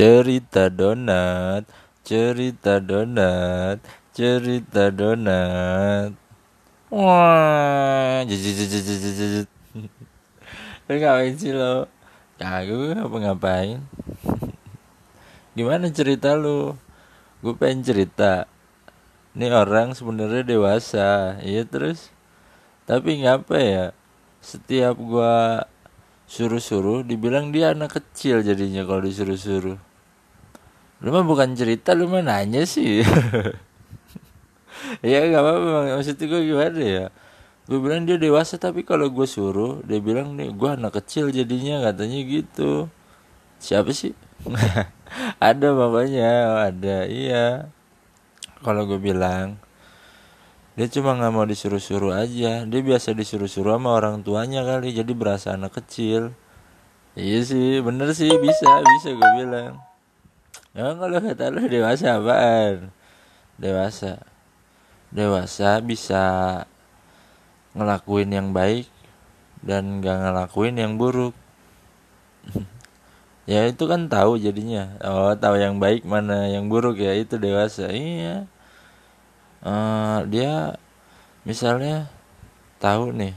Cerita donat, cerita donat, cerita donat. Wah, jijijijijijijij. Lu ngapain sih lo? Kagak apa ngapain? Gimana cerita lu? Gue pengen cerita. Ini orang sebenarnya dewasa, iya terus. Tapi ngapa ya? Setiap gua suruh-suruh dibilang dia anak kecil jadinya kalau disuruh-suruh lu mah bukan cerita lu mah nanya sih. Ya gak apa-apa maksud gue gimana ya? Gue bilang dia dewasa tapi kalau gue suruh dia bilang nih gue anak kecil jadinya katanya gitu. Siapa sih? Ada bapaknya ada iya. Kalau gue bilang dia cuma nggak mau disuruh-suruh aja. Dia biasa disuruh-suruh sama orang tuanya kali jadi berasa anak kecil. Iya sih bener sih bisa bisa gue bilang ya kalau kata lu dewasa apaan? Dewasa. Dewasa bisa ngelakuin yang baik dan gak ngelakuin yang buruk. Ya itu kan tahu jadinya. Oh tahu yang baik mana yang buruk ya itu dewasa. Iya. Uh, dia misalnya tahu nih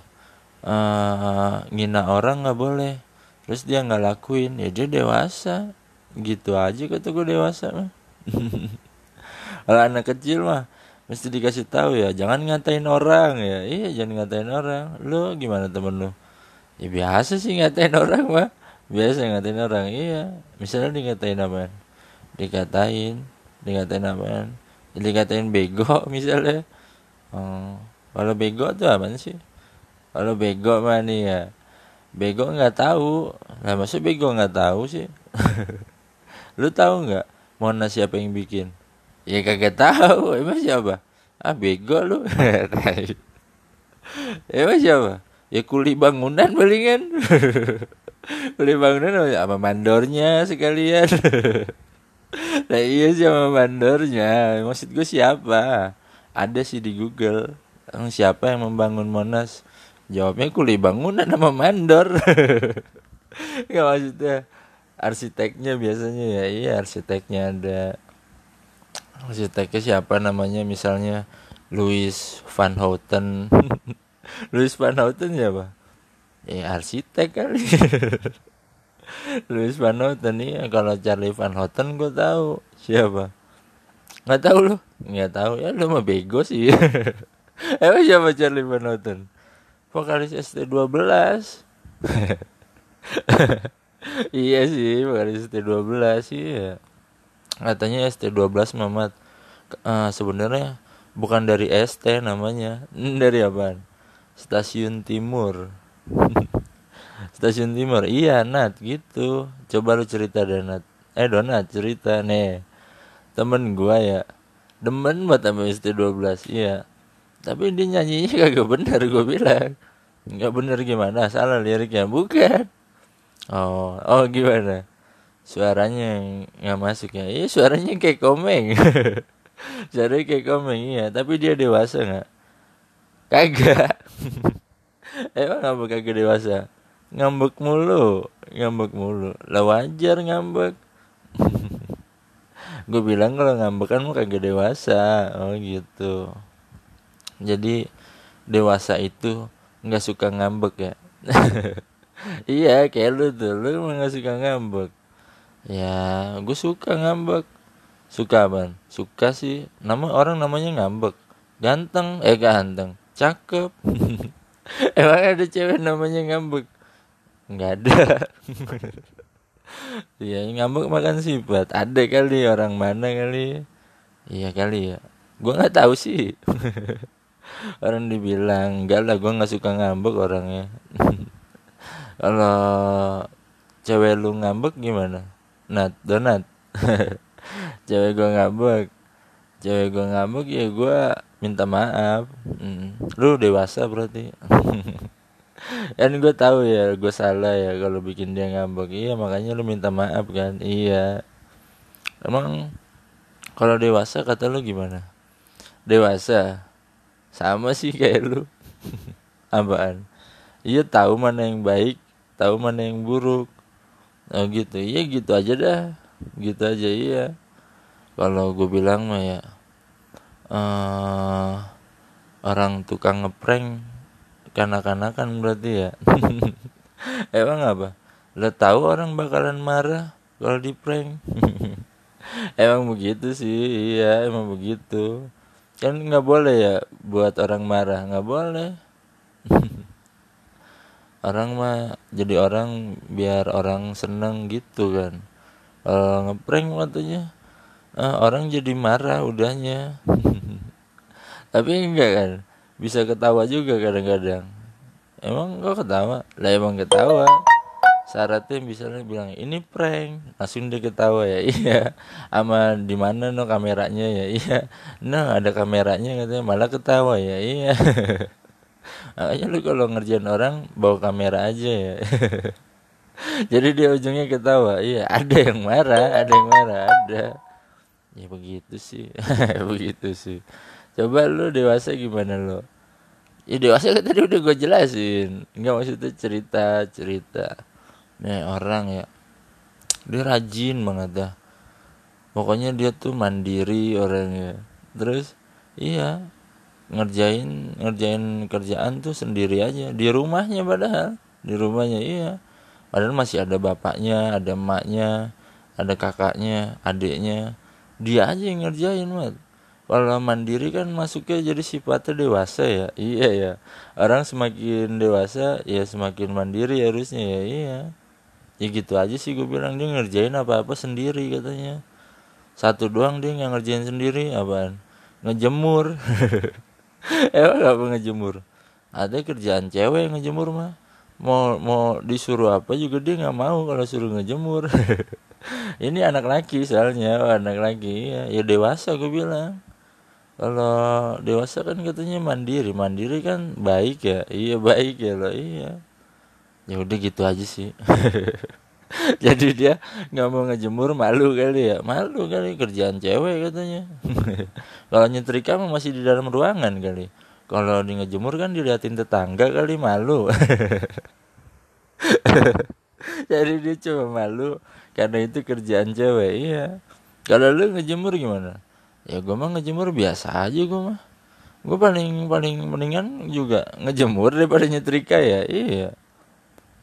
uh, ngina orang nggak boleh terus dia nggak lakuin ya dia dewasa gitu aja kata gue dewasa mah. Kalau anak kecil mah mesti dikasih tahu ya jangan ngatain orang ya. Iya jangan ngatain orang. Lu gimana temen lu? Ya biasa sih ngatain orang mah. Biasa ngatain orang iya. Misalnya dikatain apa dikatain dikatain apa jadi katain bego misalnya. Oh, kalau bego tuh apa sih? Kalau bego mah nih ya. Bego nggak tahu. Lah masa bego nggak tahu sih lu tahu nggak Mona siapa yang bikin? Ya kagak tahu. Emang siapa? Ah bego lu. Emang siapa? Ya kuli bangunan palingan. Kuli bangunan apa mandornya sekalian. Nah iya sih sama mandornya. Maksud gue siapa? Ada sih di Google. Siapa yang membangun Monas? Jawabnya kuli bangunan sama mandor. Nggak maksudnya arsiteknya biasanya ya iya arsiteknya ada. Arsiteknya siapa namanya? Misalnya Louis Van Houten. Louis Van Houten siapa? Ya arsitek kali. Louis Van Houten nih kalau Charlie Van Houten gue tahu. Siapa? Nggak tahu lo nggak tahu. Ya lo mah bego sih. Emang siapa Charlie Van Houten? Vokalis ST12 iya sih vokalis ST12 sih ya katanya ST12 Mamat uh, sebenarnya bukan dari ST namanya. Dari apa stasiun timur. Stasiun timur iya Nat gitu. Coba lu cerita deh Nat. Eh Donat cerita nih. Temen gua ya demen buat sama istri 12 iya. Tapi dia nyanyinya kagak bener gua bilang. Nggak bener gimana salah liriknya. Bukan oh oh gimana? Suaranya nggak masuk ya? Iya suaranya kayak komeng. Suaranya kayak komeng iya. Tapi dia dewasa nggak? Kagak. Emang apa kagak dewasa? Ngambek mulu ngambek mulu. Lah wajar ngambek. Gue bilang kalau ngambek kan kagak dewasa. Oh gitu. Jadi dewasa itu nggak suka ngambek ya iya kayak lu tuh. Lu emang nggak suka ngambek. Ya gue suka ngambek. Suka apa suka sih. Nama orang namanya ngambek. Ganteng. Eh ganteng. Cakep. Emang ada cewek namanya ngambek? Nggak ada. Iya ngambek makan sifat. Ada kali orang mana kali? Iya kali ya. Gue nggak tahu sih. Orang dibilang enggak lah gue nggak suka ngambek orangnya kalau cewek lu ngambek gimana? Nat donat cewek gue ngambek. Cewek gue ngambek ya gue minta maaf. Hmm. lu dewasa berarti. Kan gue tahu ya gue salah ya kalau bikin dia ngambek. Iya makanya lu minta maaf kan? Iya. Emang kalau dewasa kata lu gimana? Dewasa? Sama sih kayak lu. Apaan iya tahu mana yang baik tahu mana yang buruk. Oh gitu. Iya gitu aja dah. Gitu aja iya. Kalau gue bilang mah ya uh, orang tukang ngeprank kanak-kanakan berarti ya. Emang apa? Lo tahu orang bakalan marah kalau di prank emang begitu sih iya emang begitu. Kan nggak boleh ya buat orang marah. Nggak boleh orang mah jadi orang biar orang seneng gitu kan. Kalau ngeprank waktunya uh, orang jadi marah udahnya. Tapi enggak kan bisa ketawa juga kadang-kadang. Emang kok ketawa? Lah emang ketawa. Syaratnya misalnya bilang ini prank. Langsung dia ketawa ya. Iya. Ama di mana no kameranya ya? Iya. No ada kameranya katanya malah ketawa ya. Iya makanya lu kalau ngerjain orang bawa kamera aja ya. Jadi dia ujungnya ketawa. Iya ada yang marah ada yang marah ada. Ya begitu sih begitu sih. Coba lu dewasa gimana lo ya dewasa kan tadi udah gue jelasin. Nggak maksudnya cerita cerita. Nih orang ya. Dia rajin banget dah. Pokoknya dia tuh mandiri orangnya. Terus iya ngerjain ngerjain kerjaan tuh sendiri aja. Di rumahnya padahal. Di rumahnya iya. Padahal masih ada bapaknya ada emaknya ada kakaknya adiknya. Dia aja yang ngerjain mat. Kalau mandiri kan masuknya jadi sifatnya dewasa ya. Iya ya. Orang semakin dewasa ya semakin mandiri harusnya ya. Iya. Ya gitu aja sih gue bilang. Dia ngerjain apa-apa sendiri katanya. Satu doang dia yang ngerjain sendiri apaan? Ngejemur emang apa ngejemur? Ada kerjaan cewek yang ngejemur mah. Mau mau disuruh apa juga dia nggak mau kalau suruh ngejemur. Ini anak laki soalnya anak laki ya, ya dewasa gue bilang. Kalau dewasa kan katanya mandiri. Mandiri kan baik ya? Iya baik ya loh iya. Ya udah gitu aja sih jadi dia nggak mau ngejemur malu kali ya. Malu kali kerjaan cewek katanya. Kalau nyetrika masih di dalam ruangan kali. Kalau di ngejemur kan diliatin tetangga kali malu. Jadi dia cuma malu karena itu kerjaan cewek iya. Kalau lu ngejemur gimana? Ya gue mah ngejemur biasa aja gue mah. Gue paling paling mendingan juga ngejemur daripada nyetrika ya iya.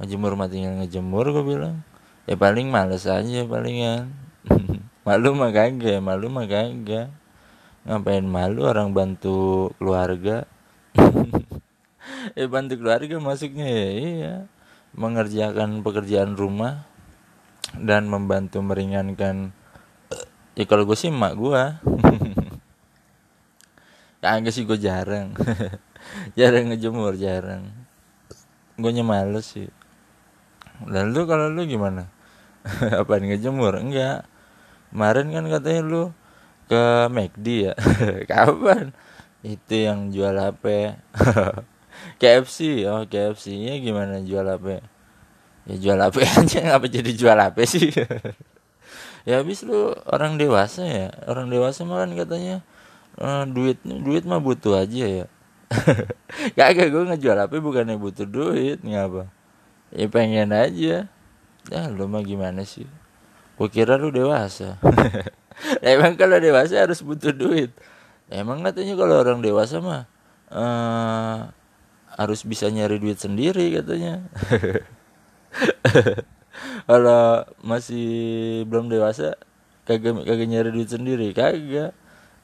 Ngejemur mati tinggal ngejemur gue bilang ya paling males aja palingan malu mah kagak malu mah kagak. Ngapain malu orang bantu keluarga? Ya bantu keluarga masuknya ya iya. Mengerjakan pekerjaan rumah dan membantu meringankan ya kalau gue sih emak gue kagak sih gue jarang. Jarang ngejemur jarang. Gue males sih. Lalu kalau lu gimana apa ngejemur? Enggak. Kemarin kan katanya lu ke McD ya? Kapan? Itu yang jual HP KFC oh KFC nya gimana jual HP ya jual HP aja. Ngapa jadi jual HP sih? Ya habis lu orang dewasa ya? Orang dewasa mah kan katanya uh, duit duit mah butuh aja ya. Kagak gue ngejual apa bukannya butuh duit. Ngapa? Ya pengen aja ya lu mah gimana sih? Gue kira lu dewasa. Emang kalau dewasa harus butuh duit. Emang katanya kalau orang dewasa mah uh, harus bisa nyari duit sendiri katanya. Kalau masih belum dewasa kagak kagak nyari duit sendiri kagak.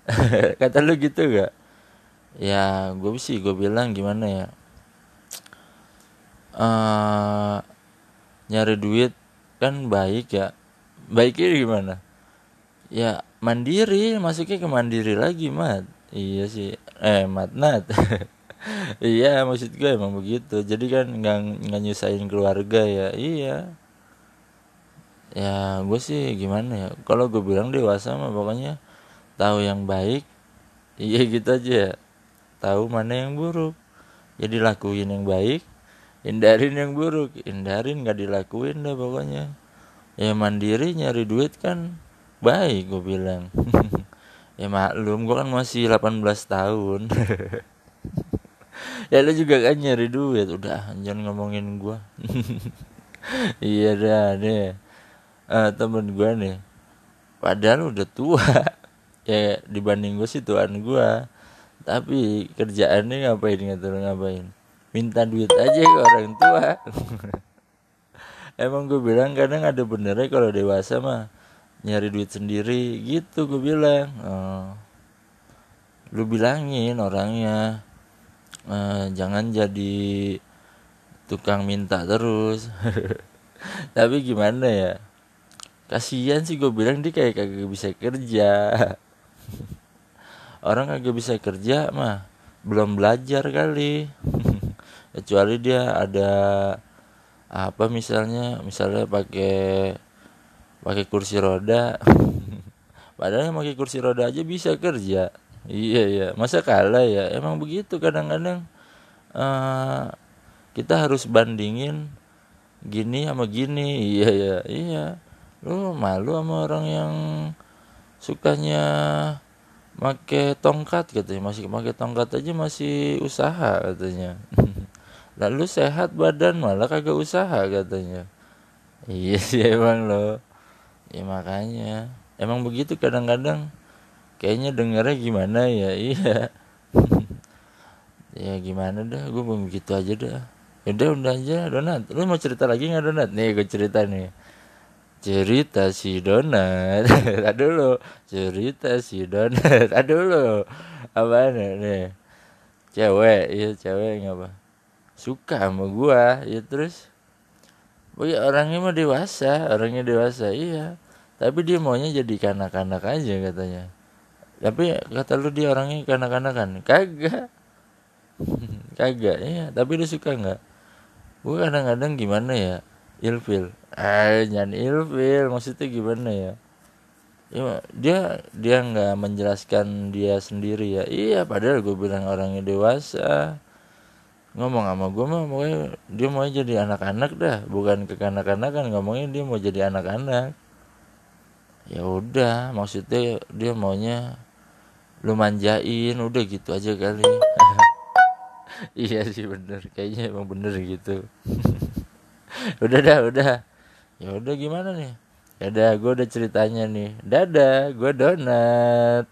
Kata lu gitu gak ya gue sih gue bilang gimana ya? Uh, nyari duit kan baik ya. Baiknya gimana? Ya mandiri masuknya ke mandiri lagi mat. Iya sih. Eh mat nat. Iya maksud gue emang begitu. Jadi kan nggak nggak nyusahin keluarga ya. Iya. Ya gue sih gimana ya? Kalau gue bilang dewasa mah pokoknya tahu yang baik. Iya gitu aja. Tahu mana yang buruk. Jadi lakuin yang baik hindarin yang buruk. Hindarin nggak dilakuin deh pokoknya. Ya mandiri nyari duit kan baik gue bilang. Ya maklum gue kan masih 18 tahun. Ya lu juga kan nyari duit. Udah jangan ngomongin gue iya dah deh. Uh, temen gue nih padahal udah tua. Ya dibanding gue sih tuan gue tapi kerjaannya ngapain ngatur ngapain minta duit aja ke orang tua. Emang gue bilang kadang ada benernya kalau dewasa mah nyari duit sendiri. Gitu gue bilang. Oh. lu bilangin orangnya uh, jangan jadi tukang minta terus. Tapi gimana ya? Kasihan sih gue bilang dia kayak kagak bisa kerja. Orang kagak bisa kerja mah belum belajar kali kecuali dia ada apa misalnya misalnya pakai pakai kursi roda. Padahal yang pakai kursi roda aja bisa kerja. Iya iya. Masa kalah ya? Emang begitu kadang-kadang. Uh, kita harus bandingin gini sama gini. Iya iya. Iya. Lu malu sama orang yang sukanya make tongkat katanya. Masih make tongkat aja masih usaha katanya lalu sehat badan malah kagak usaha katanya. Iya sih emang lo ya makanya. Emang begitu kadang-kadang. Kayaknya dengarnya gimana ya? Iya. Ya gimana dah? Gue begitu aja dah. Udah udah aja donat. Lu mau cerita lagi nggak donat? Nih gue cerita nih. Cerita si donat. Aduh lo cerita si donat. Aduh lo apa nih. Cewek. Iya cewek apa suka sama gua ya terus oh ya orangnya mah dewasa orangnya dewasa. Iya tapi dia maunya jadi kanak-kanak aja katanya. Tapi kata lu dia orangnya kanak-kanakan? Kagak. Kagak iya tapi lu suka nggak? Gua kadang-kadang gimana ya ilfil. Eh jangan ilfil maksudnya gimana ya? Ya dia dia nggak menjelaskan dia sendiri ya. Iya padahal gue bilang orangnya dewasa ngomong sama gue mah pokoknya dia mau jadi anak-anak dah. Bukan kekanak-kanakan ngomongnya dia mau jadi anak-anak. Ya udah maksudnya dia maunya lu manjain udah gitu aja kali. Iya sih bener. Kayaknya emang bener gitu. Udah dah udah. Ya udah gimana nih? Ya udah gue udah ceritanya nih. Dadah gue donat